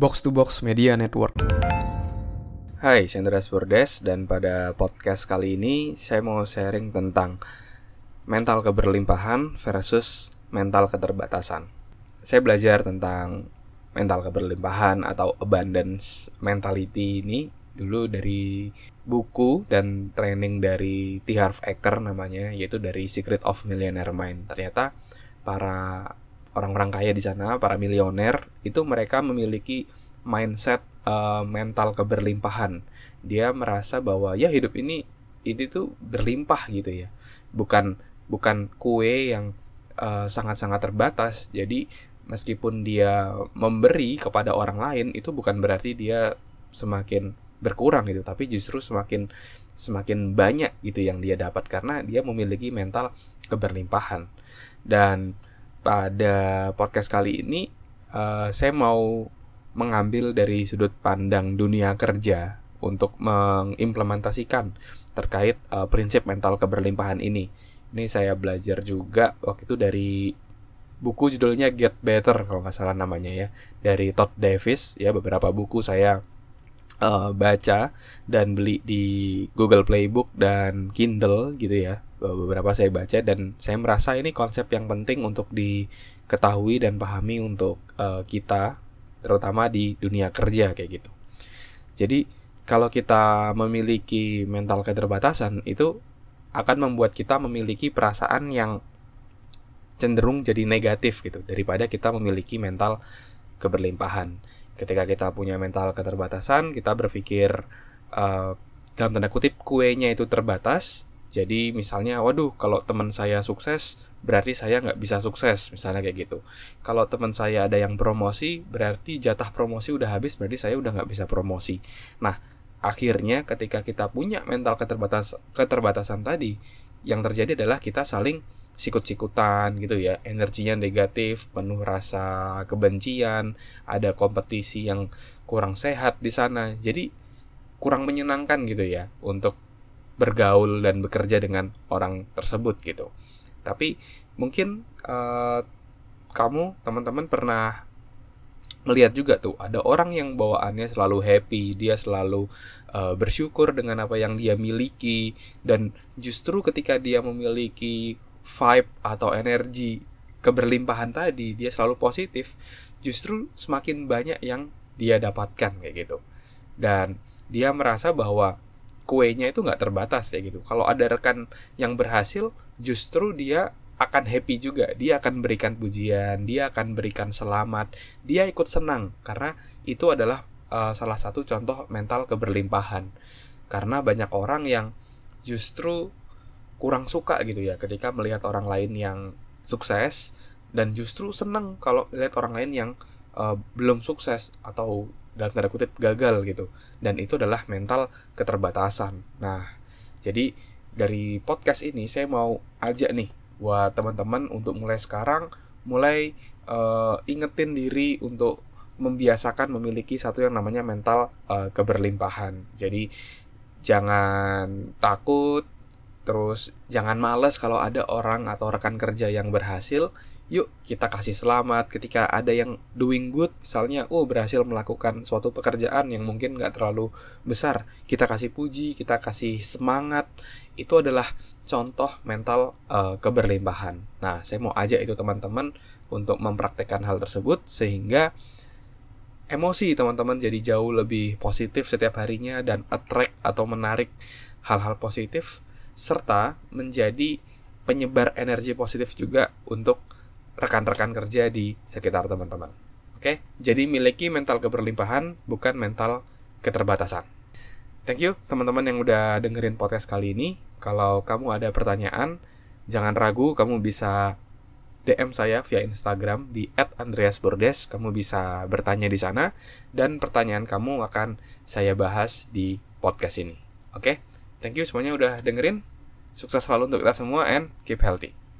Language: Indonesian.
Box to Box Media Network. Hai, saya Andreas Bordes dan pada podcast kali ini saya mau sharing tentang mental keberlimpahan versus mental keterbatasan. Saya belajar tentang mental keberlimpahan atau abundance mentality ini dulu dari buku dan training dari T. Harv Eker namanya yaitu dari Secret of Millionaire Mind. Ternyata para orang-orang kaya di sana, para milioner, itu mereka memiliki mindset uh, mental keberlimpahan. Dia merasa bahwa ya hidup ini ini tuh berlimpah gitu ya. Bukan bukan kue yang eh, sangat-sangat terbatas. Jadi meskipun dia memberi kepada orang lain itu bukan berarti dia semakin berkurang gitu, tapi justru semakin semakin banyak gitu yang dia dapat karena dia memiliki mental keberlimpahan. Dan pada podcast kali ini uh, saya mau mengambil dari sudut pandang dunia kerja untuk mengimplementasikan terkait uh, prinsip mental keberlimpahan ini. Ini saya belajar juga waktu itu dari buku judulnya Get Better kalau nggak salah namanya ya dari Todd Davis ya beberapa buku saya uh, baca dan beli di Google Playbook dan Kindle gitu ya beberapa saya baca dan saya merasa ini konsep yang penting untuk diketahui dan pahami untuk uh, kita terutama di dunia kerja kayak gitu. Jadi kalau kita memiliki mental keterbatasan itu akan membuat kita memiliki perasaan yang cenderung jadi negatif gitu daripada kita memiliki mental keberlimpahan. Ketika kita punya mental keterbatasan, kita berpikir uh, dalam tanda kutip kuenya itu terbatas, jadi misalnya, waduh, kalau teman saya sukses, berarti saya nggak bisa sukses, misalnya kayak gitu. Kalau teman saya ada yang promosi, berarti jatah promosi udah habis, berarti saya udah nggak bisa promosi. Nah, akhirnya ketika kita punya mental keterbatas keterbatasan tadi, yang terjadi adalah kita saling sikut-sikutan gitu ya, energinya negatif, penuh rasa kebencian, ada kompetisi yang kurang sehat di sana. Jadi kurang menyenangkan gitu ya untuk bergaul dan bekerja dengan orang tersebut gitu. Tapi mungkin uh, kamu teman-teman pernah melihat juga tuh ada orang yang bawaannya selalu happy, dia selalu uh, bersyukur dengan apa yang dia miliki dan justru ketika dia memiliki vibe atau energi keberlimpahan tadi, dia selalu positif, justru semakin banyak yang dia dapatkan kayak gitu. Dan dia merasa bahwa kuenya itu nggak terbatas ya gitu. Kalau ada rekan yang berhasil, justru dia akan happy juga. Dia akan berikan pujian, dia akan berikan selamat, dia ikut senang karena itu adalah uh, salah satu contoh mental keberlimpahan. Karena banyak orang yang justru kurang suka gitu ya ketika melihat orang lain yang sukses dan justru senang kalau melihat orang lain yang uh, belum sukses atau dalam tanda kutip gagal gitu. Dan itu adalah mental keterbatasan. Nah jadi dari podcast ini saya mau ajak nih buat teman-teman untuk mulai sekarang mulai uh, ingetin diri untuk membiasakan memiliki satu yang namanya mental uh, keberlimpahan. Jadi jangan takut terus jangan males kalau ada orang atau rekan kerja yang berhasil yuk kita kasih selamat ketika ada yang doing good. Misalnya oh berhasil melakukan suatu pekerjaan yang mungkin nggak terlalu besar. Kita kasih puji kita kasih semangat. Itu adalah contoh mental uh, keberlimpahan. Nah saya mau ajak itu teman-teman untuk mempraktekkan hal tersebut sehingga emosi teman-teman jadi jauh lebih positif setiap harinya dan attract atau menarik hal-hal positif serta menjadi penyebar energi positif juga untuk rekan-rekan kerja di sekitar teman-teman. Oke, jadi miliki mental keberlimpahan bukan mental keterbatasan. Thank you teman-teman yang udah dengerin podcast kali ini. Kalau kamu ada pertanyaan, jangan ragu kamu bisa DM saya via Instagram di @andreasbordes. Kamu bisa bertanya di sana dan pertanyaan kamu akan saya bahas di podcast ini. Oke, thank you semuanya udah dengerin. Sukses selalu untuk kita semua and keep healthy.